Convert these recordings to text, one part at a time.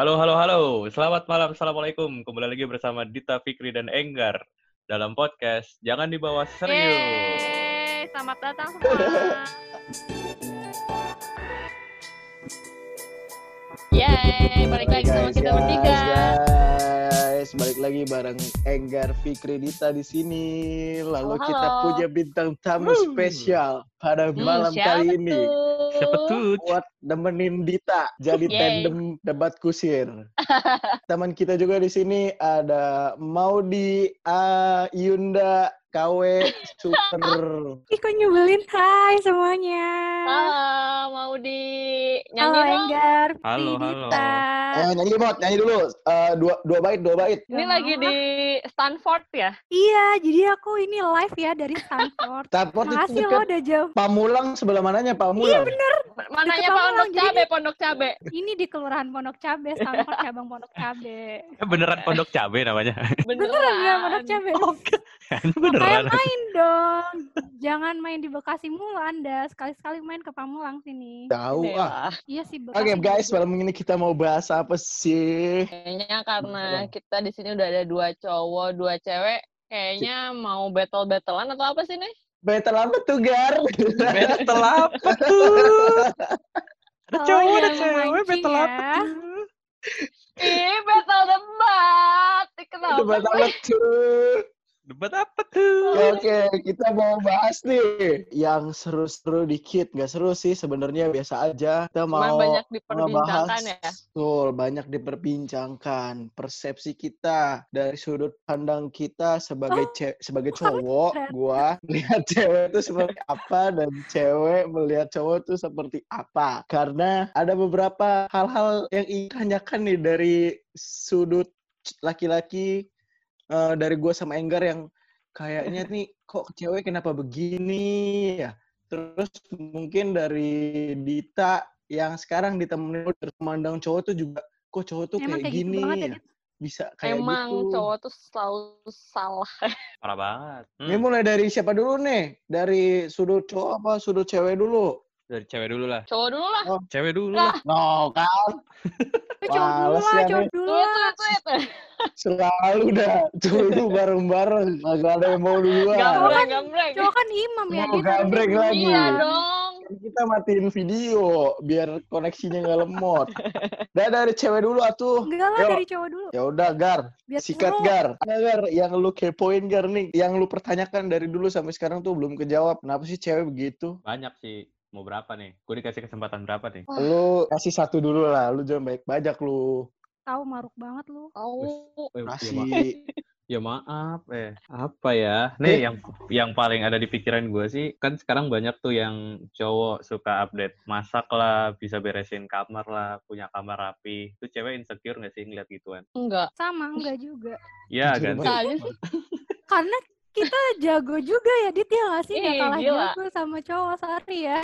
Halo, halo, halo. Selamat malam, Assalamualaikum. Kembali lagi bersama Dita Fikri dan Enggar dalam podcast Jangan Dibawa Serius. Yeay, selamat datang semua. Yeay, balik lagi sama kita bertiga. Guys, balik lagi bareng Enggar Fikri Dita di sini. Lalu Halo, kita halo. punya bintang tamu spesial pada Hmm, malam siapa kali ini. tuh? Siapa tuh? Buat nemenin Dita jadi Yeay. tandem debat kusir. Teman kita juga di sini ada Maudi A Yunda KW Super. Ih, kok nyebelin? Hai semuanya. Halo, mau di nyanyi Halo dong. Enggar. Halo, halo. Eh, nyanyi Mot, nyanyi dulu. Eh, dua dua bait, dua bait. Ini Gak lagi di Stanford ya? Iya, jadi aku ini live ya dari Stanford. Stanford itu Makasih lo dekat udah jauh. Pamulang sebelah mananya Pamulang? Mananya Deket Pondok Pamulang, jadi Cabe, Pondok Cabe. Ini di Kelurahan Pondok Cabe, Stanford cabang Pondok Cabe. Beneran Pondok Cabe namanya. Beneran beneran Pondok Cabe. Kayak beneran. main dong. Jangan main di Bekasi mulu Anda. Sekali-sekali main ke Pamulang sini. Tahu ah. Iya sih Bekasi. Oke guys, juga. malam ini kita mau bahas apa sih? Kayaknya karena kita di sini udah ada dua cowok, dua cewek. Kayaknya mau battle-battlean atau apa sih nih? Battle apa tuh Gar? Battle apa tuh? Ada Oh, cowok, ada cewek, battle apa ya. tuh? Ih, battle debat. Kenapa? Debat apa tuh? Debat apa tuh? Oke, kita mau bahas nih yang seru-seru dikit. Nggak seru sih sebenarnya biasa aja. Kita Cuman mau banyak ngebahas diperbincangkan ya. betul banyak diperbincangkan persepsi kita dari sudut pandang kita sebagai Oh, ce- sebagai cowok gua melihat cewek itu seperti apa dan cewek melihat cowok itu seperti apa karena ada beberapa hal-hal yang ingin tanyakan nih dari sudut laki-laki eh, dari gua sama Enggar yang kayaknya nih kok cewek kenapa begini ya terus mungkin dari Dita yang sekarang ditemenin dari memandang cowok tuh juga kok cowok tuh Emang kayak, kayak gitu gini banget ya, ya bisa kayak Emang gitu. cowok tuh selalu salah. Parah banget. Hmm, Ini mulai dari siapa dulu nih? Dari sudut cowok apa sudut cewek dulu? Dari cewek dulu lah. Cowok dulu lah. Cewek dulu Lah. lah. No kan, Cowok dulu lah, ya, cowok dulu lah. Selalu dah dulu bareng-bareng, agak ada yang mau duluan. Gambreng, gambreng. Cowok kan imam ya. Mau dia gambreng lagi. Iya dong. Kita matiin video biar koneksinya nggak lemot. Dah dari cewek dulu atuh. Enggak lah, dari cowok dulu. Ya udah Gar, Biar sikat. Gar. Ada Gar yang lu kepoin Gar nih, yang lu pertanyakan dari dulu sampai sekarang tuh belum kejawab. Kenapa sih cewek begitu? Banyak sih. Mau berapa nih? Gue dikasih kesempatan berapa nih? Lu kasih satu dulu lah, lu jangan baik bajak lu. Tahu maruk banget lu. Oh, Eh, ya, ya maaf, eh apa ya? Nih yang yang paling ada di pikiran gue sih kan sekarang banyak tuh yang cowok suka update masak lah, bisa beresin kamar lah, punya kamar rapi. Itu cewek insecure nggak sih ngeliat gituan? enggak. Sama, enggak juga. Iya Jujur kan? Karena kita jago juga ya, Dit ya nggak sih? Nggak Ih, kalah gila. jago sama cowok, sorry ya.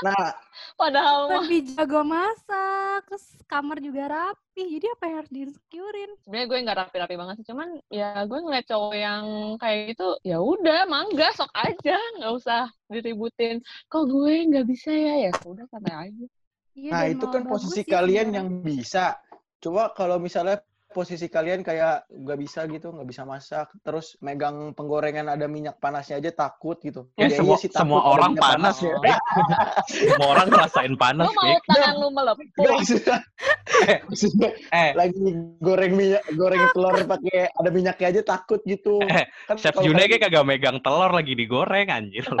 Nah, Padahal Lebih jago masak, terus kamar juga rapi. Jadi apa yang harus diinsecurein? sebenarnya gue nggak rapi-rapi banget sih cuman ya gue ngeliat cowok yang kayak gitu ya udah mangga sok aja nggak usah diributin kok gue nggak bisa ya ya udah santai aja Iya, nah itu kan posisi sih kalian sebenarnya. yang bisa. Coba kalau misalnya posisi kalian kayak nggak bisa gitu, nggak bisa masak, terus megang penggorengan ada minyak panasnya aja takut gitu. Ya, semua iya sih, takut semua orang panas, panasnya. Pik. semua orang ngerasain panas, lo mau tangan lu melepuh Eh, eh, lagi goreng minyak, goreng telur pakai ada minyaknya aja takut gitu. Eh, Kan Chef June kalian- kayak kagak megang telur lagi digoreng anjir.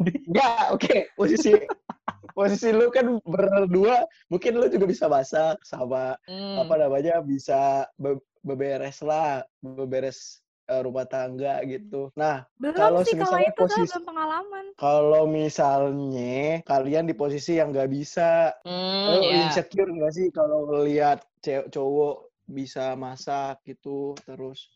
Enggak, oke. Posisi posisi lu kan berdua, mungkin lu juga bisa masak sama Hmm. apa namanya bisa be- beberes lah, beberes eh, rumah tangga gitu. Nah, Belum kalau sih kalau misalnya itu kan posisi- belum pengalaman. kalau misalnya kalian di posisi yang nggak bisa, Hmm, lu ya. insecure nggak sih kalau ngelihat ce- cowok bisa masak gitu, terus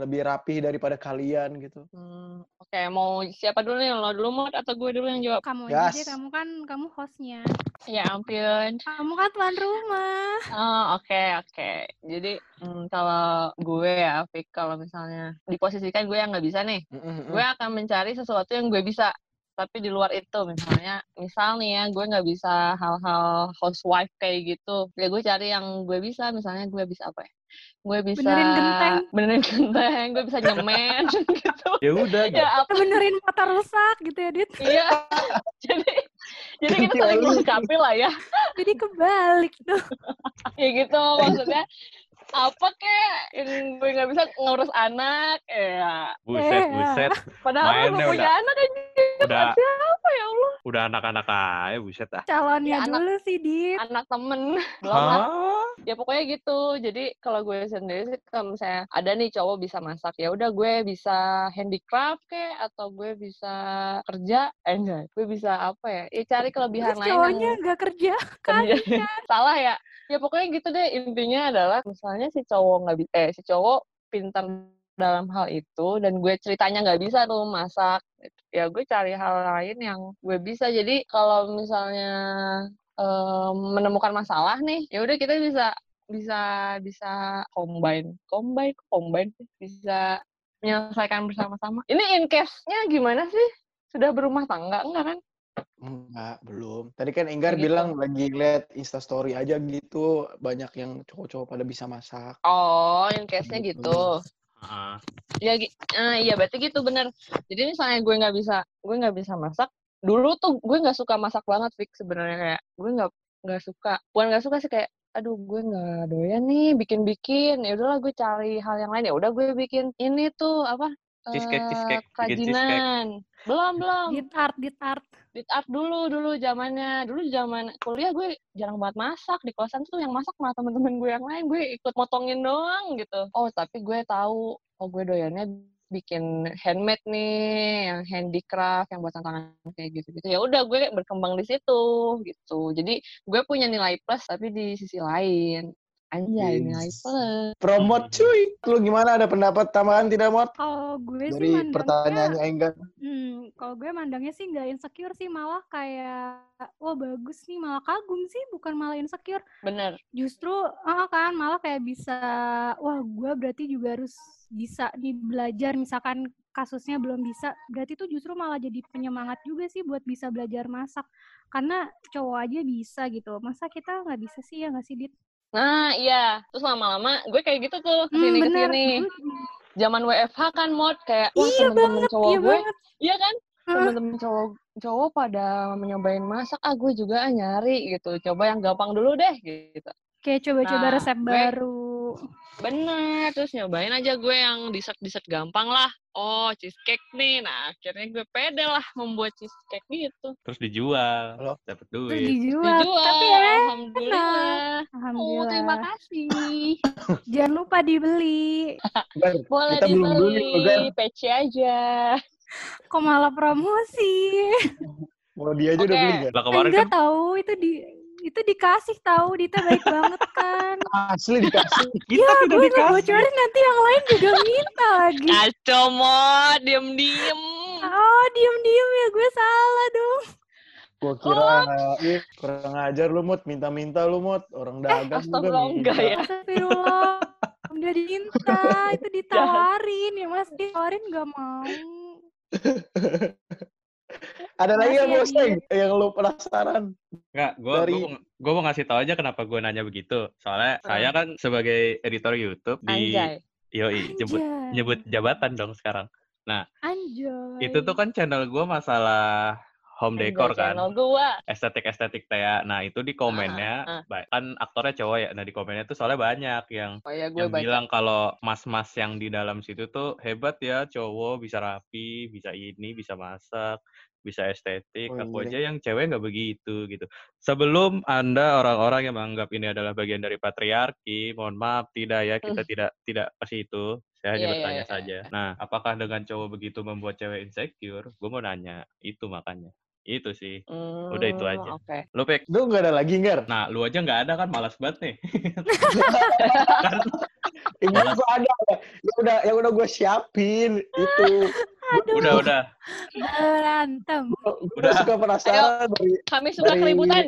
lebih rapih daripada kalian gitu? Hmm, Oke, mau siapa dulu nih? Lo dulu mau atau gue dulu yang jawab? Kamu aja deh, Gas. kamu kan kamu hostnya. Ya ampun. Kamu kan tuan rumah. Oh, oke, oke. Jadi, hmm, kalau gue ya, Fik, kalau misalnya diposisikan gue yang nggak bisa nih, Mm-mm-mm. gue akan mencari sesuatu yang gue bisa. tapi di luar itu misalnya misal nih ya gue nggak bisa hal-hal housewife kayak gitu ya gue cari yang gue bisa misalnya gue bisa apa ya gue bisa Benerin genteng. benerin genteng gue bisa nyemen gitu. Ya udah ya apa Benerin motor rusak gitu ya, Dit. iya. Jadi jadi kita saling melengkapi lah ya. Jadi kebalik tuh. ya gitu maksudnya apa kek? Yang gue nggak bisa ngurus anak ya. Buset, Eh, buset. padahal gue Mainnya punya anak aja Udah udah anak-anak aja, buset ah. Calonnya Ya, anak- dulu sih, Dit. anak temen. Belum ya pokoknya gitu. Jadi kalau gue sendiri sih kalau misalnya ada nih cowok bisa masak ya udah gue bisa handicraft kek atau gue bisa kerja eh enggak. Gue bisa apa ya? Ya cari kelebihan Terus lain cowoknya yang nggak kerja kan? kerja salah ya. Ya pokoknya gitu deh. Intinya adalah misalnya si cowok nggak bisa eh si cowok pintar dalam hal itu dan gue ceritanya nggak bisa tuh masak. Ya gue cari hal lain yang gue bisa. Jadi kalau misalnya em, menemukan masalah nih ya udah kita bisa bisa bisa combine. Combine combine bisa menyelesaikan bersama-sama. Ini in case-nya gimana sih? Sudah berumah tangga enggak kan Enggak, belum. Tadi kan Enggar Begitu. bilang lagi liat Instastory aja gitu, banyak yang cowok-cowok pada bisa masak. oh in case-nya Gitu. gitu Heeh. ya eh, iya berarti gitu bener. Jadi misalnya gue nggak bisa gue nggak bisa masak dulu tuh gue nggak suka masak banget fix sebenarnya. Kayak gue nggak nggak suka. Bukan nggak suka sih kayak aduh gue nggak doyan nih bikin bikin ya udahlah gue cari hal yang lain. Ya udah gue bikin ini tuh apa Cheesecake, eh, cheesecake, bikin cheesecake. kerajinan. Belum belum. Dit art, dit art. di art dulu dulu zamannya. Dulu zaman kuliah gue jarang banget masak. Di kosan tuh yang masak malah temen-temen gue yang lain. Gue ikut motongin doang gitu. Oh tapi gue tahu. Oh gue doyannya bikin handmade nih. Yang handicraft yang buatan tangan kayak gitu gitu ya udah gue berkembang di situ gitu. Jadi gue punya nilai plus tapi di sisi lain anjay nilai plus Promote cuy. Lu gimana ada pendapat tambahan tidak, Mot? Kalau gue sih Dari mandangnya, pertanyaannya Enggar. hmm, kalau gue mandangnya sih nggak insecure sih, malah kayak, wah bagus nih, malah kagum sih, bukan malah insecure. bener Justru, ah kan, malah kayak bisa, wah gue berarti juga harus bisa nih belajar, misalkan kasusnya belum bisa, berarti itu justru malah jadi penyemangat juga sih buat bisa belajar masak. Karena cowok aja bisa gitu, masa kita nggak bisa sih ya nggak sih, Dit? Nah iya. Terus lama-lama gue kayak gitu tuh Hmm, ke sini bener. ke sini. Hmm, zaman WFH kan mod kayak wah Iya temen-temen cowok iya gue. banget. iya kan? Temen-temen cowok cowok pada menyobain masak ah gue juga ah, nyari gitu. Coba yang gampang dulu deh gitu. Kayak coba-coba Nah, resep gue- baru. Bener terus nyobain aja gue yang dessert dessert gampang lah oh cheesecake nih nah akhirnya gue pede lah membuat cheesecake gitu Terus dijual, Halo? dapat Terus duit. dijual. dijual Tapi ya, alhamdulillah oh Alhamdulillah. terima kasih Jangan lupa dibeli. Boleh Kita belum beli, dibeli Gan. PC aja Kok malah promosi? mau dia aja udah Oke. beli kan? Lah kemarin Enggak kan tahu itu di itu dikasih tahu Dita baik banget kan. Asli dikasih. kita ya, tidak gue dikasih. ngebocorin nanti yang lain juga minta lagi. kacau mod diem diem Oh, diem-diem ya gue salah dong. Gua kira ih, kurang ajar lu, Mot. Minta-minta lu, Mot. Orang dagang juga astagfirullah enggak ya Astagfirullah. Udah diminta, itu ditawarin ya Mas, ditawarin nggak mau. Ada lagi yang ya, Teng, yang lu penasaran? Enggak, gue Dari- gua, gua mau ngasih tahu aja kenapa gue nanya begitu. Soalnya saya kan sebagai editor YouTube di anjay Yoi, nyebut Anjay. nyebut jabatan dong sekarang. Anjay. Itu tuh kan channel gue masalah home decor kan. gua Estetik-estetik kayak. Nah, itu di komennya ah. ba- kan aktornya cowok ya. Nah, di komennya tuh soalnya banyak yang oh ya gue yang baca bilang kalau mas-mas yang di dalam situ tuh hebat ya cowok bisa rapi, bisa ini, bisa masak, bisa estetik. Oh, Aku iya. aja yang cewek nggak begitu gitu. Sebelum Anda orang-orang yang menganggap ini adalah bagian dari patriarki, mohon maaf tidak ya, kita tidak tidak ke situ. Saya hanya. Iya, iya, bertanya iya, saja. Nah, apakah dengan cowok begitu membuat cewek insecure? Gue mau nanya, itu makanya. Itu sih. Udah itu Hmm, aja. oke Lu Pek, Lu nggak ada lagi, Gar? nah lu aja nggak ada kan malas banget nih. Ini gua ada. Yang udah, yang udah gue siapin. Itu. udah, udah. Berantem. Gue Udah. suka penasaran dari kami suka Dari- keributan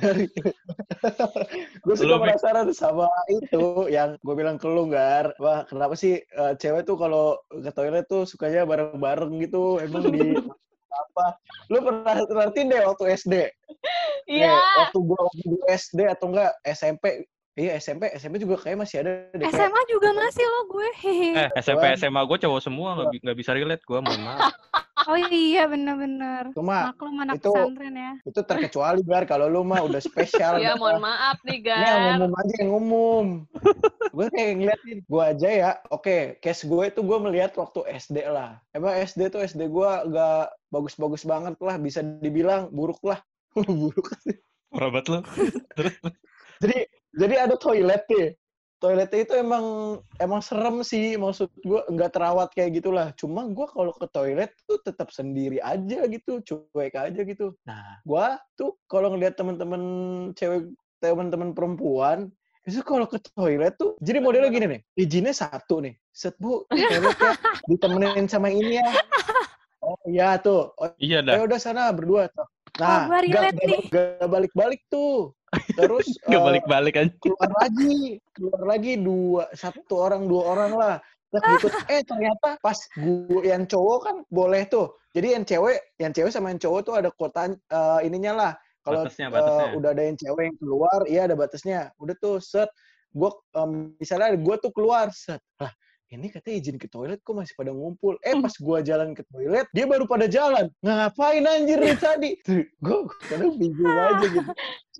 dari gue suka penasaran sama itu yang gue bilang ke lu Gar wah kenapa sih eh, cewek tuh kalau ke toilet tuh sukanya bareng-bareng gitu emang di apa. Lu pernah ngerti deh waktu SD. Iya. Waktu gua waktu SD atau enggak SMP. Iya SMP, SMP juga kayak masih ada deh. SMA juga masih lo gue. Hehe. Eh, SMP. SMA gue cowok semua nggak bisa relate gue, mohon maaf. Oh iya bener-bener. Cuma Maklum anak itu- pesantren ya. itu terkecuali Gar kalau lu mah udah spesial. Iya, Gar. mohon maaf nih, Ini yang Gar. umum aja yang umum. gue kayak ngeliatin, gue aja ya. Oke, case gue itu gue melihat waktu SD lah. Emang SD tuh SD gue gak bagus-bagus banget lah. Bisa dibilang buruk lah. buruk. Perobat lo. Jadi jadi ada toilet nih. Toiletnya itu emang emang serem sih. Maksud gue nggak terawat kayak gitulah. Cuma gue kalau ke toilet tuh tetap sendiri aja gitu, cuek aja gitu. Nah, gue tuh kalau ngeliat temen-temen cewek, temen-temen perempuan, itu kalau ke toilet tuh, jadi modelnya gini nih, izinnya satu nih. Set bu, ke toiletnya ditemenin sama ini ya. Oh iya tuh, oh, Iya ya dah. udah sana berdua. Nah, Oh, nggak balik-balik tuh. Terus Gak eh, balik-balik aja. keluar lagi, keluar lagi dua, satu orang dua orang lah. Terus ikut, eh ternyata pas gue yang cowok kan boleh tuh. Jadi yang cewek, yang cewek sama yang cowok tuh ada kota eh, ininya lah. Kalau batasnya. udah ada yang cewek yang keluar, iya ada batasnya. Udah tuh set, gue misalnya gue tuh keluar set. Lah ini katanya izin ke toilet kok masih pada ngumpul. Eh pas gua jalan ke toilet, dia baru pada jalan. Ngapain anjir dari tadi? Gue kadang bingung aja gitu.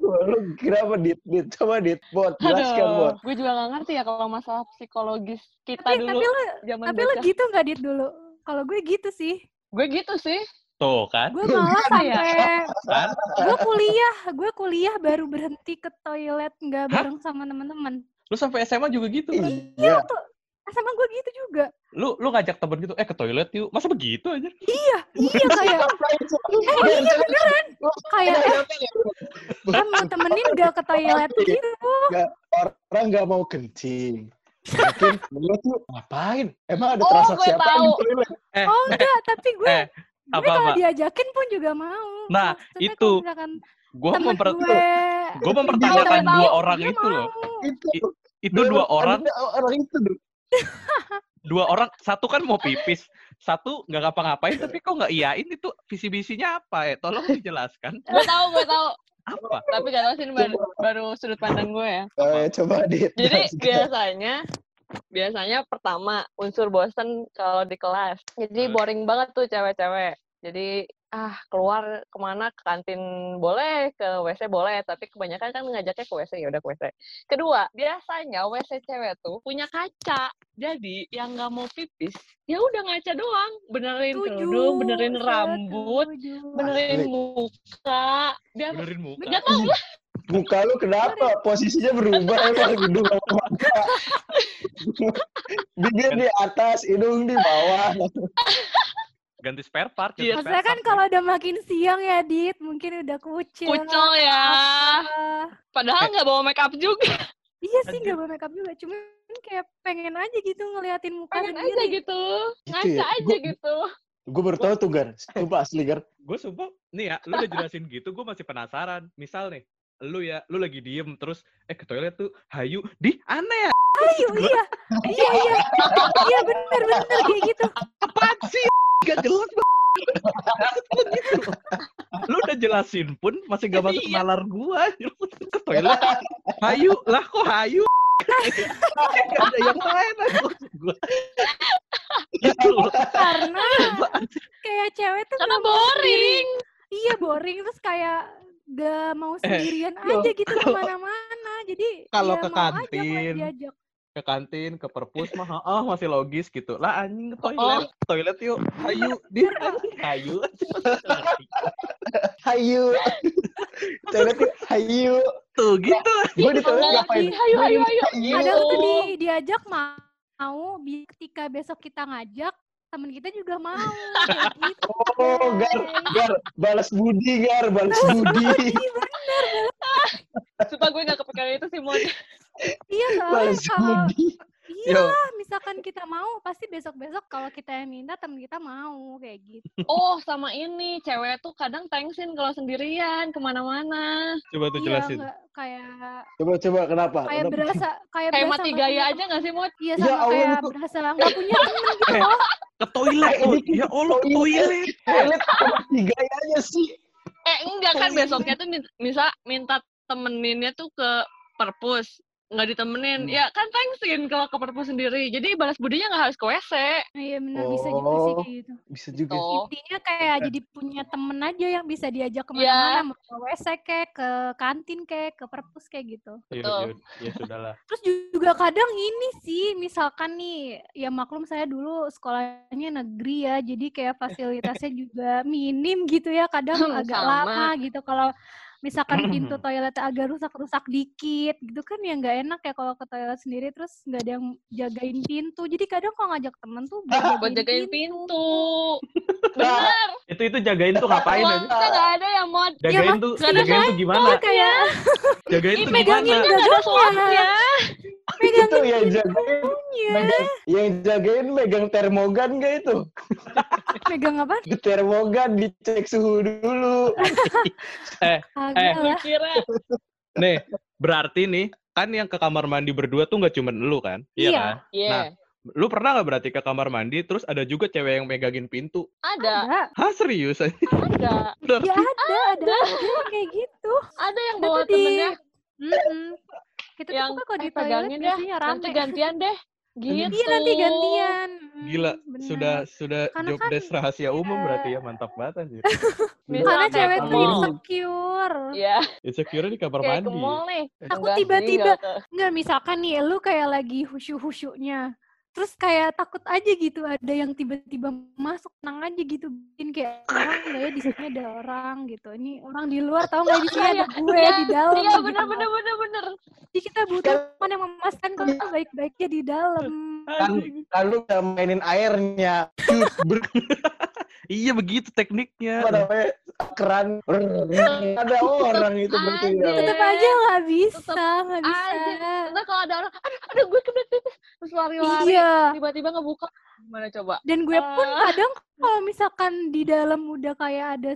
Lu kira apa dit? Dit coba dit bot jelaskan bot. Gue juga gak ngerti ya kalau masalah psikologis kita Tapi, dulu tapi lo, zaman tapi bocah. gitu nggak dit dulu? Kalau gue gitu sih. Gue gitu sih. Tuh kan. Gue malah Apa ya? sampai Kan? gue kuliah, gue kuliah baru berhenti ke toilet nggak Hah? bareng sama teman-teman. Lu sampai SMA juga gitu kan? Iya. Sama gue gitu juga. Lu lu ngajak temen gitu, eh ke toilet yuk. Masa begitu aja? Iya kayak Eh iya beneran. Kayak eh kan mau temenin gak ke toilet gitu. Orang nggak mau kencing. Mungkin lu tuh ngapain? Emang ada Oh, transaksi gue apa tahu. di toilet? Eh, Oh enggak, tapi gue eh, gue apa kalau apa? diajakin pun juga mau. Nah, Maksudnya itu. kalau misalkan Gua temen memper gue gua mempertanyakan dua orang itu loh. Itu. Itu dua orang, orang itu tuh. Dua orang satu kan mau pipis, satu nggak ngapa-ngapain tapi kok nggak iyain itu visi misinya apa ya? Tolong dijelaskan. Gue tahu, gue tahu. Apa? Tapi gak tau sih ini baru, baru sudut pandang gue ya. Eh, coba dit. Jadi biasanya biasanya pertama unsur bosen kalau di kelas. Jadi boring banget tuh cewek-cewek. Jadi ah keluar ke mana ke kantin boleh, ke WC boleh, tapi kebanyakan kan ngajaknya ke WC ya udah ke WC. Kedua, biasanya WC cewek tuh punya kaca. Jadi yang nggak mau pipis, ya udah ngaca doang, benerin kerudung, benerin rambut, benerin Asli. muka. Biar Benerin muka. nggak tahu Muka lu kenapa? Posisinya berubah emang hidung sama. Bibir di atas, hidung di bawah. Ganti spare part. Iya, Maksudnya kan kalau udah makin siang ya, Dit, mungkin udah kucil. kucel ya. apa. Padahal nggak bawa make up juga. Iya sih, nggak bawa makeup juga. Cuman kayak pengen aja gitu ngeliatin muka pengen sendiri. aja gitu Gitu ngaca ya? aja Gua- gitu Gue baru tuh, Gar. Sumpah asli, Gar. gue sumpah nih ya lu udah jelasin gitu gue masih penasaran misal nih lu ya lu lagi diem terus eh ke toilet tuh hayu di aneh ya Ayo, iya. Iya, iya. Iya, bener, bener. Kayak gitu. apaan sih gak jelas banget Lu gitu lu udah jelasin pun masih gak masuk Iya. nalar gua ke toilet hayu lah kok hayu gak ada yang lain maksud gua gitu loh Karena kayak cewek tuh karena boring Iya, boring. Terus kayak gak mau Eh, sendirian yo, aja gitu ke mana-mana. Jadi kalau ya ke mau aja kalau kantin, diajak. Ke kantin ke perpus mah ah masih logis gitu lah anjing ke Oh. toilet toilet yuk hayu di hayu Hayu. Toilet tuh hayu. tuh gitu Gue di toilet Enggak ngapain? hayu hayu hayu. Kadang tuh di, diajak mau, mau bi- ketika besok kita ngajak, temen kita juga mau. Kayak gitu. Oh, Gar. Gar. Balas budi, Gar. Balas budi. supaya gue gak kepikiran itu sih mau Iya, soalnya kalau iya, misalkan kita mau, pasti besok-besok kalau kita yang minta, temen kita mau. Kayak gitu. oh sama ini cewek tuh kadang thanksin kalau sendirian ke mana-mana coba tuh Iya, jelasin kayak Coba, coba. Kenapa? kayak Kenapa? berasa kayak, kayak berasa mati gaya punya aja gak sih mau Iya Ya sama Allah, kayak lu- berasa nggak punya temen gitu Eh, loh. Ke toilet. Eh, Oh, ya Allah, ke toilet. toilet. Apa tiga aja sih? Eh enggak kan besoknya tuh min- misal minta temeninnya tuh ke perpus nggak ditemenin Hmm. ya kan thanksin kalau ke perpus sendiri jadi balas budinya nggak harus ke WC Iya benar bisa juga sih Oh. kayak gitu. Bisa juga. Tuh. Intinya kayak jadi punya temen aja yang bisa diajak Oh. Iya. ke mana-mana, mau ke WC kek, ke kantin kek, ke perpus kayak gitu. Ya, Betul. ya, ya sudahlah. Terus juga kadang ini sih, misalkan nih, ya maklum saya dulu sekolahnya negeri ya, jadi kayak fasilitasnya juga minim gitu ya, kadang agak Sama. lama gitu. Kalau misalkan pintu toiletnya agak rusak-rusak dikit gitu kan ya nggak enak ya kalau ke toilet sendiri terus nggak ada yang jagain pintu. Jadi kadang kalau ngajak temen tuh buat jagain, buat jagain pintu bener Itu itu jagain tuh ngapain aja? Uangnya nggak ada ya mod Jagain tuh, nggak ada jagain tuh gimana? Kayak Jagain tuh gimana? nggak ada suapnya itu yang jagain, Iya, megang, yang jagain megang termogan gak itu? megang apa? Termogan dicek suhu dulu. Agak Eh, lah. kira Nih, berarti nih, kan yang ke kamar mandi berdua tuh nggak cuma lu kan? Iya. kan? iya Nah, Lu pernah nggak berarti ke kamar mandi, terus ada juga cewek yang megangin pintu? ada Ada. Hah, serius? ada Ya ada, ada aja kayak gitu. ada yang bawa temennya Mm-mm. Kita tuh yang kalau eh, di toilet pegangin ya nanti gantian deh gitu Iya nanti gantian. Mm, Gila, bener. sudah sudah Karena job kan, desk rahasia umum iya. berarti ya, mantap banget anjir. Karena kayak cewek tuh insecure. Iya, Insecure di kamar kayak ke mandi. mall nih. Sih, tiba-tiba- enggak Enggak, misalkan nih lu kayak lagi husyuk-husyuknya. Terus kayak takut aja gitu ada yang tiba-tiba masuk tenang aja gitu bikin kayak orang nggak ya di sini ada orang gitu ini orang di luar tahu nggak di sini ada gue Iya, di dalam Iya, gitu. bener bener bener bener. jadi kita butuh teman yang memastikan kalau kita baik-baiknya di dalam Kan lalu bisa mainin airnya. Iya begitu tekniknya. apa namanya? Keran. Ada orang itu berarti. Ada. tetap aja nggak bisa nggak bisa. Ntar kalau ada orang, aduh, aduh gue pipis. Terus lari-lari. iya Tiba-tiba ngebuka. Gimana coba? dan gue pun Ah. kadang kalau misalkan di dalam udah kayak ada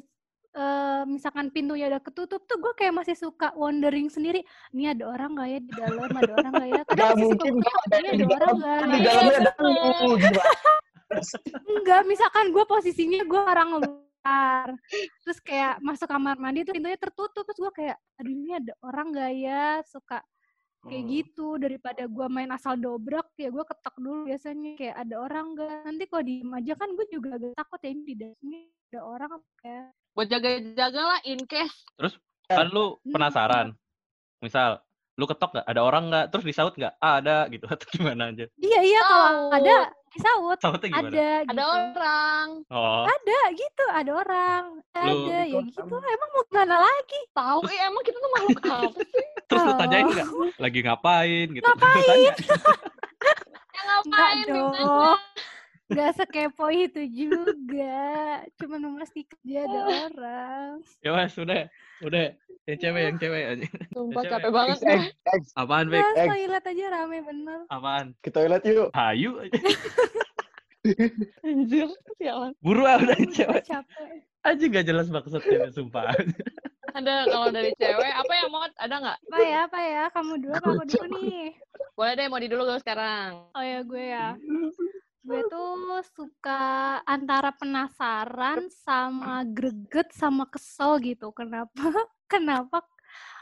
eh, misalkan pintunya udah ketutup tuh gue kayak masih suka wondering sendiri ini ada orang nggak ya di dalam ada orang nggak ya kadang Gak masih suka mungkin "Oh, gak ada ada orang Kan di ya?" dalamnya ada lu. Gimana? enggak misalkan gue posisinya gue orang luar terus kayak masuk kamar mandi tuh pintunya tertutup terus gue kayak aduh ini ada orang nggak ya suka kayak Oh. gitu daripada gue main asal dobrak ya gue ketok dulu biasanya kayak ada orang nggak nanti kalau diem aja kan gue juga agak takut ya ini di dalamnya ada orang apa ya Buat jaga-jaga lah in case. Kan lu Hmm. penasaran. Misal, lu ketok nggak? Ada orang nggak? Terus disaut nggak? Ah, ada gitu atau gimana aja? iya iya kalau Tahu. ada disaut Sautnya gimana? ada Ada gitu. orang. Oh, ada gitu ada orang Lu- ada ya gitu emang mau gimana lagi Tahu eh, emang kita tuh makhluk apa sih? terus lu tanyain Oh. nggak? Lagi ngapain gitu? Lu tanya. Yang Enggak ngapain dong. Gak sekepo itu juga. Cuma memastikan dia ada orang. Ya wes, udah. Udah. Yang cewek, yang cewek aja. Sumpah Cewek. capek banget X. Apaan, Bek? Mas X. toilet aja rame bener. Apaan? Ke toilet yuk. Hayu aja. Anjir, sialan. Buru ah udah cewek. Capek. Aja gak jelas maksudnya, sumpah. Ada kalau dari cewek apa ya mau ada nggak? Apa ya, apa ya? Kamu dulu aku dulu nih? Boleh deh mau di dulu sekarang. Oh ya gue ya. Gue tuh suka antara penasaran sama greget sama kesel gitu. Kenapa? Kenapa?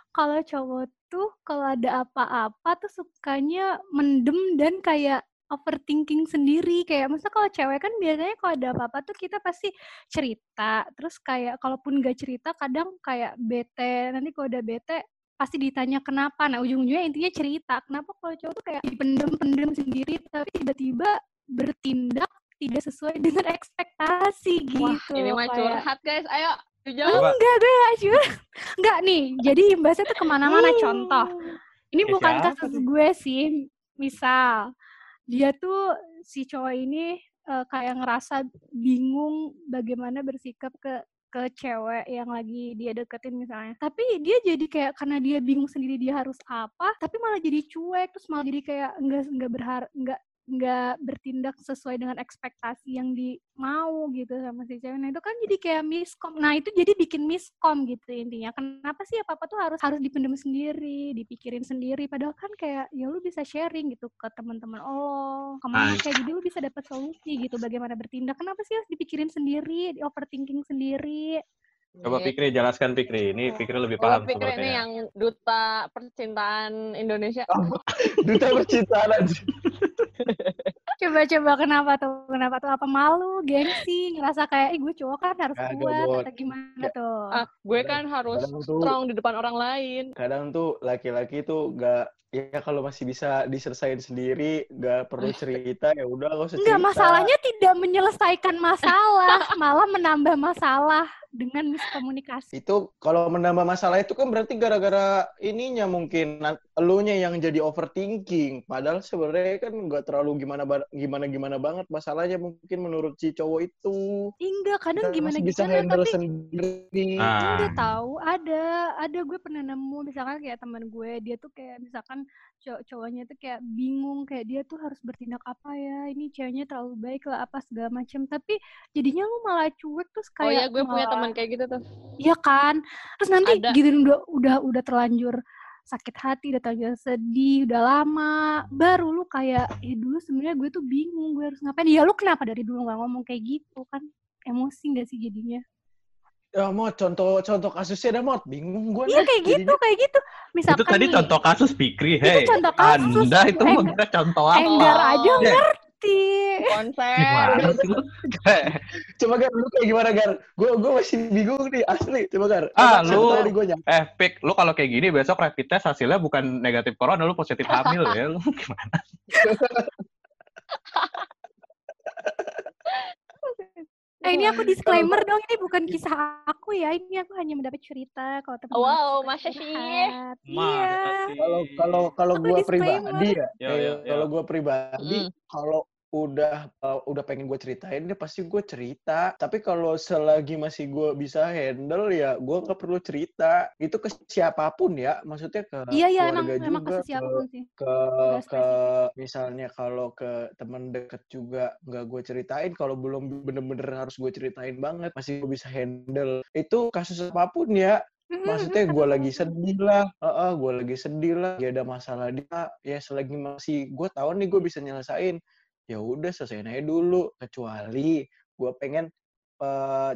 Kalau cowok tuh kalau ada apa-apa tuh sukanya mendem dan kayak overthinking sendiri. Kayak masa kalau cewek kan biasanya kalau ada apa-apa tuh kita pasti cerita. Terus kayak kalaupun gak cerita kadang kayak bete. Nanti kalau udah bete pasti ditanya kenapa. Nah ujung-ujungnya intinya cerita. Kenapa kalau cowok tuh kayak dipendem-pendem sendiri tapi tiba-tiba bertindak tidak sesuai dengan ekspektasi gitu Wah, ini mah curhat guys. Ayo, dijawab. Coba. enggak gue gak curhat enggak nih jadi imbasnya tuh ke mana-mana contoh ini Ya, bukan kasus gue sih misal dia tuh si cowok ini eh, kayak ngerasa bingung bagaimana bersikap ke ke cewek yang lagi dia deketin misalnya tapi dia jadi kayak karena dia bingung sendiri dia harus apa tapi malah jadi cuek terus malah jadi kayak enggak enggak berharap enggak nggak bertindak sesuai dengan ekspektasi yang di mau gitu sama si cewek. Nah itu kan jadi kayak miskom. Nah itu jadi bikin miskom gitu intinya. Kenapa sih apa apa tuh harus harus dipendam sendiri, dipikirin sendiri. Padahal kan kayak ya lu bisa sharing gitu ke teman-teman oh ke mana Nah. kayak jadi lu bisa dapat solusi gitu bagaimana bertindak. Kenapa sih harus dipikirin sendiri, di overthinking sendiri? Coba Iya. Fikri jelaskan Fikri. Ini Fikri lebih Coba paham pikir ini sepertinya. yang duta percintaan Indonesia. Duta percintaan aja. Coba-coba kenapa tuh? Kenapa tuh? Apa malu, gengsi, ngerasa kayak, ih gue cowok kan harus Kagak, kuat atau gimana tuh? Ah, gue kan harus Kadang tuh strong di depan orang lain. kadang tuh laki-laki tuh gak ya kalau masih bisa diselesain sendiri gak perlu cerita ya udah gak usah cerita Enggak, masalahnya tidak menyelesaikan masalah, malah menambah masalah dengan miskomunikasi. itu kalau menambah masalah itu kan berarti gara-gara ininya mungkin elunya yang jadi overthinking. Padahal sebenarnya kan nggak terlalu gimana gimana gimana banget masalahnya mungkin menurut si cowok itu. Enggak, kadang Kita gimana bisa gimana handle tapi sendiri. Nah, enggak tahu ada ada gue pernah nemu misalkan kayak teman gue dia tuh kayak misalkan cowok cowoknya tuh kayak bingung kayak dia tuh harus bertindak apa ya ini ceweknya terlalu baik lah apa segala macam tapi jadinya lu malah cuek terus Oh iya, kayak gue punya malah- teman kayak gitu tuh. Iya kan? Terus nanti Ada. gitu udah udah udah terlanjur sakit hati, udah terlanjur sedih, udah lama, baru lu kayak ya dulu sebenarnya gue tuh bingung gue harus ngapain. Ya lu kenapa dari dulu nggak ngomong kayak gitu kan? Emosi gak sih jadinya? ya mau contoh contoh kasusnya dah mau bingung gue Iya kayak gitu, kayak gitu. Misalkan itu tadi nih, contoh kasus Fikri. Hei, contoh kasus. Anda itu Eh, contoh apa? Enggar aja Ya. Ngerti. Konser. Coba gar lu kayak gimana gar gue gue masih bingung nih asli coba gar Ah, Coba, lu- Eh, Pik, lu kalau kayak gini besok rapid test hasilnya bukan negatif corona, lu positif hamil ya. Lu gimana? Eh ini aku disclaimer dong, ini bukan kisah aku ya. Ini aku hanya mendapat cerita kalau teman Wow, masa sih? Iya. Sih? kalau kalau kalau Aku gue disclaimer. pribadi ya eh, kalau gue pribadi Mm. kalau udah uh, udah pengen gue ceritain dia pasti gue cerita. Tapi kalau selagi masih gue bisa handle ya gue nggak perlu cerita. Itu ke siapa pun ya maksudnya ke Iya iya emang keluarga emang juga ke siapa pun sih. ke Nggak ke misalnya kalau ke teman deket juga nggak gue ceritain kalau belum bener-bener harus gue ceritain banget masih gue bisa handle. Itu kasus apa pun ya maksudnya gue lagi sedih lah Heeh, gue lagi sedih lah ya ada masalah dia ya selagi masih gue tahu nih gue bisa nyelesain ya udah selesaiin aja dulu kecuali gue pengen eh,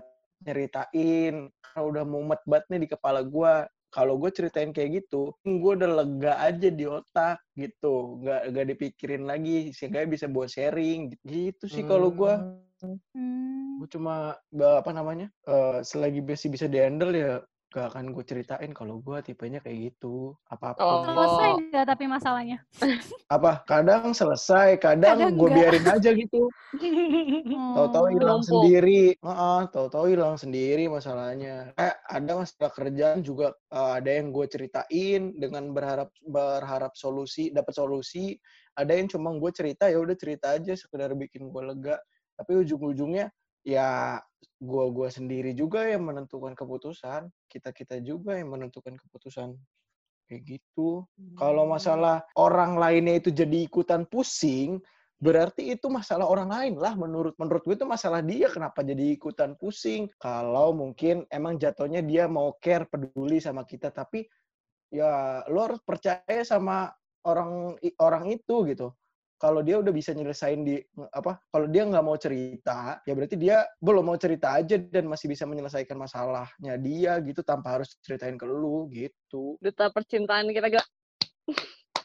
nyeritain kalau udah mumet banget nih di kepala gue kalau gue ceritain kayak gitu gue udah lega aja di otak gitu. Nggak nggak dipikirin lagi sehingga bisa buat sharing gitu sih kalau gue Hmm. gue cuma apa namanya eh, selagi masih bisa dihandle ya gak akan gue ceritain kalau gue tipenya kayak gitu apa apa Oh. Selesai nggak tapi masalahnya? apa? Kadang selesai kadang, Kadang gue biarin aja gitu. Tahu-tahu Oh. hilang sendiri. Heeh, tahu-tahu hilang sendiri masalahnya. Eh ada masalah kerjaan juga eh, ada yang gue ceritain dengan berharap berharap solusi dapat solusi? Ada yang cuma gue cerita ya udah cerita aja sekedar bikin gue lega. Tapi ujung-ujungnya ya gue gua sendiri juga yang menentukan keputusan kita kita juga yang menentukan keputusan. Kayak gitu. Kalau masalah orang lainnya itu jadi ikutan pusing berarti itu masalah orang lain lah menurut menurut gue itu masalah dia kenapa jadi ikutan pusing? Kalau mungkin emang jatuhnya dia mau care peduli sama kita tapi ya lo harus percaya sama orang orang itu gitu kalau dia udah bisa nyelesain di apa kalau dia nggak mau cerita ya berarti dia belum mau cerita aja dan masih bisa menyelesaikan masalahnya dia gitu tanpa harus ceritain ke lu gitu Duta percintaan kita gak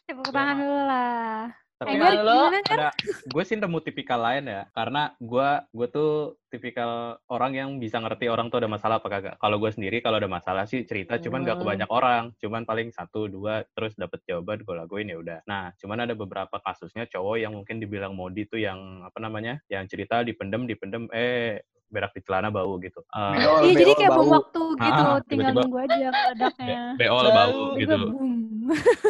Tepuk tangan dulu lah. Tapi kan lo ada gue sih nemu tipikal lain ya karena gue gue tuh tipikal orang yang bisa ngerti orang tuh ada masalah apa kagak kalau gue sendiri kalau ada masalah sih cerita cuman gak ke Hmm. banyak orang cuman paling satu dua terus dapet jawaban gue lakuin ya udah nah cuman ada beberapa kasusnya cowok yang mungkin dibilang modi tuh yang apa namanya yang cerita dipendem dipendem eh berak di celana bau gitu Eh, Beol, Iya jadi beol kayak bom bau. waktu gitu, Ah, tinggal tiba-tiba nunggu aja meledaknya. beol bau gitu Boom.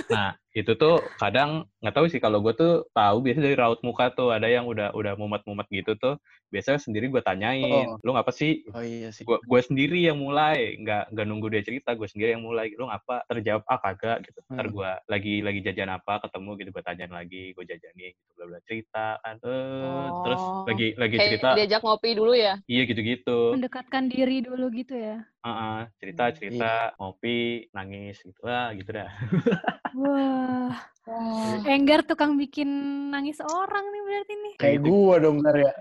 Nah, itu tuh kadang nggak tahu sih kalau gue tuh tahu biasanya dari raut muka tuh ada yang udah udah mumet-mumet gitu tuh biasanya sendiri gue tanyain Oh. lu ngapa sih Oh iya sih. gue gue sendiri yang mulai nggak nggak nunggu dia cerita gue sendiri yang mulai lu ngapa terjawab ah kagak gitu ntar Hmm. gue lagi lagi jajan apa ketemu gitu gue tanyain lagi gue jajanin gitu bla bla cerita kan eh terus Oh. lagi lagi Kayak cerita diajak ngopi dulu ya. iya gitu gitu Mendekatkan diri dulu gitu ya. Heeh, cerita Hmm, cerita ngopi nangis gitu lah gitu dah Wah, Enggar tukang bikin nangis orang nih berarti nih. Kayak gitu. gua dong, Gar ya.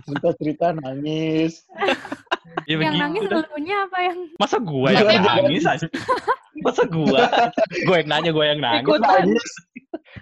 Cerita-cerita nangis. ya yang nangis dah. elunya apa yang masa gua yang nangis aja masa gua gua yang nanya gua yang nangis Ikut Nangis.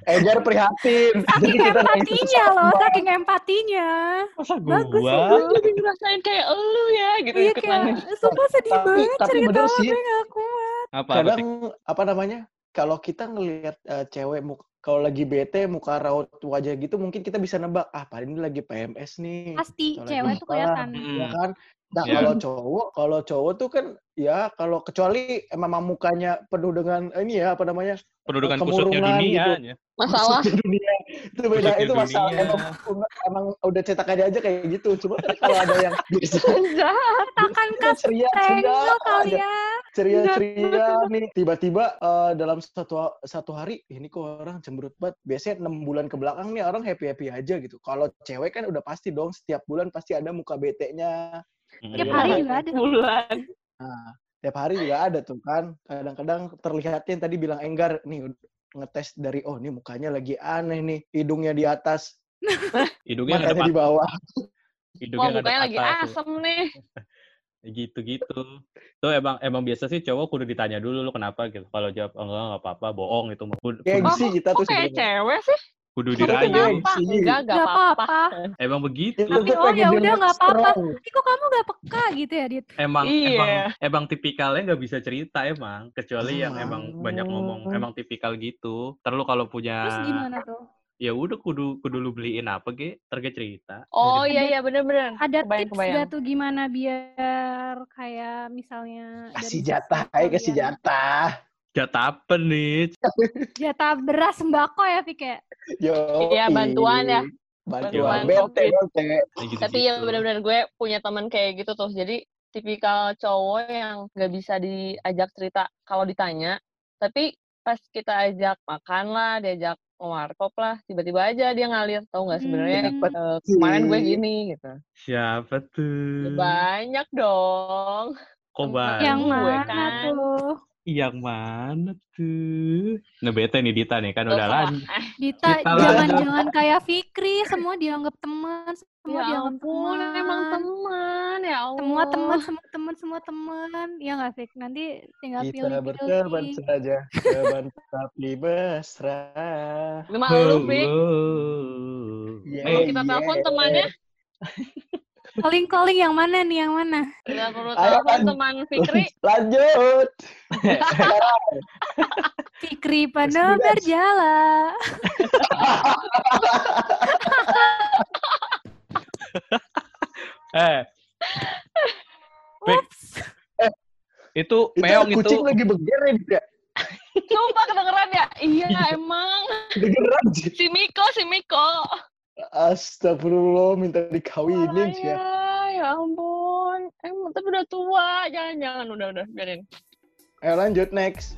Egar prihatin. Jadi saking kita empatinya loh, saking empatinya. masa Bagus, gua Gue lebih ngerasain kayak elu ya gitu Iya ikut kayak, nangis. sumpah sedih Tapi- banget tapi cerita bener lo, sih. gue gak kuat. apa apa kadang sih? apa namanya kalau kita ngelihat eh, cewek muka kalau lagi bete muka raut wajah gitu mungkin kita bisa nebak ah paling ini lagi PMS nih. Pasti cewek tuh kelihatan. Ya kan nah Iya. kalau cowok kalau cowok tuh kan ya kalau kecuali memang mukanya penuh dengan eh, ini ya apa namanya pendudukan kusutnya kemurungan dunia gitu. aja. Masalah. Kusutnya dunia itu beda Kusutnya itu masalah dunia. emang, emang udah cetakannya aja kayak gitu cuma kan kalau ada yang biasa Jahat. Katakan kan ceria ceria kali aja. ya. ceria-ceria nih tiba-tiba eh, dalam satu satu hari ini kok orang cemberut banget biasanya enam bulan ke belakang nih orang happy happy aja gitu kalau cewek kan udah pasti dong setiap bulan pasti ada muka bete-nya Tiap Iya. hari juga ada. Bulan. nah tiap hari juga ada tuh kan kadang-kadang terlihatnya yang tadi bilang enggar nih ngetes dari oh nih mukanya lagi aneh nih hidungnya di atas Hidungnya matanya ngadep di bawah hidungnya Wah ngadep mukanya lagi asem nih. gitu-gitu. Tuh emang emang biasa sih cowok kudu ditanya dulu lu kenapa gitu. Kalau jawab oh, enggak enggak apa-apa, bohong itu mah. Gengsi Oh, kita tuh kayak cewek sih? Kudu dirayu. Enggak, Gak gak apa-apa. Emang begitu. Itu Tapi oh ya udah dilihat nggak apa-apa. Tapi kok kamu gak peka gitu ya, Dit? Emang Iya. emang emang tipikalnya nggak bisa cerita emang, kecuali yang emang banyak ngomong. Hmm. Emang tipikal gitu. Terus kalau punya Terus gimana tuh? ya udah kudu kudu lu beliin apa ge, terge cerita. Oh Jadi, iya iya bener-bener. Ada Kebayang, tips kebayang. gak tuh gimana biar kayak misalnya kasih jatah ayo kasih kalian- jatah jatah apa nih? Jatah beras sembako ya, Fik ya? Yo, Iya, bantuan ya. Bantuan Bantuan bete, COVID. bete. Ya. Tapi ya bener-bener gue punya teman kayak gitu tuh. Jadi tipikal cowok yang gak bisa diajak cerita kalau ditanya. Tapi pas kita ajak makan lah, diajak ngewarkop lah, tiba-tiba aja dia ngalir. Tahu nggak sebenarnya Hmm. eh, kemarin gue gini gitu. Siapa Ya tuh? banyak dong. Banyak? Yang mana kan. tuh? Yang mana tuh? Nah bete nih Dita nih kan udah lanjut. Dita, Kita jangan-jangan kayak Fikri, semua dianggap teman, semua ya dianggap ampun, teman. emang teman ya Allah. Semua teman, semua teman, semua teman. Ya nggak, Fik? Nanti tinggal Kita pilih-pilih. berteman saja, teman tapi mesra. Lu malu, Fik. Yeah, Kalau kita telepon yeah. Temannya, Calling-calling yang mana nih, yang mana? perlu Ayo, telepon teman Fikri. Lanjut. Fikri penebar Yes, jala. Eh. Fik, Ups. itu Itu meong itu kucing lagi beger ya? Sumpah kedengeran ya? Iya, emang. Begeran sih. Si Miko, si Miko. Astagfirullah, minta dikawinin sih ya. ya. Ampun. Emang tapi udah tua. Jangan-jangan. Udah, udah. Biarin. Ayo lanjut, next.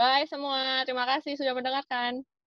Bye semua. Terima kasih sudah mendengarkan.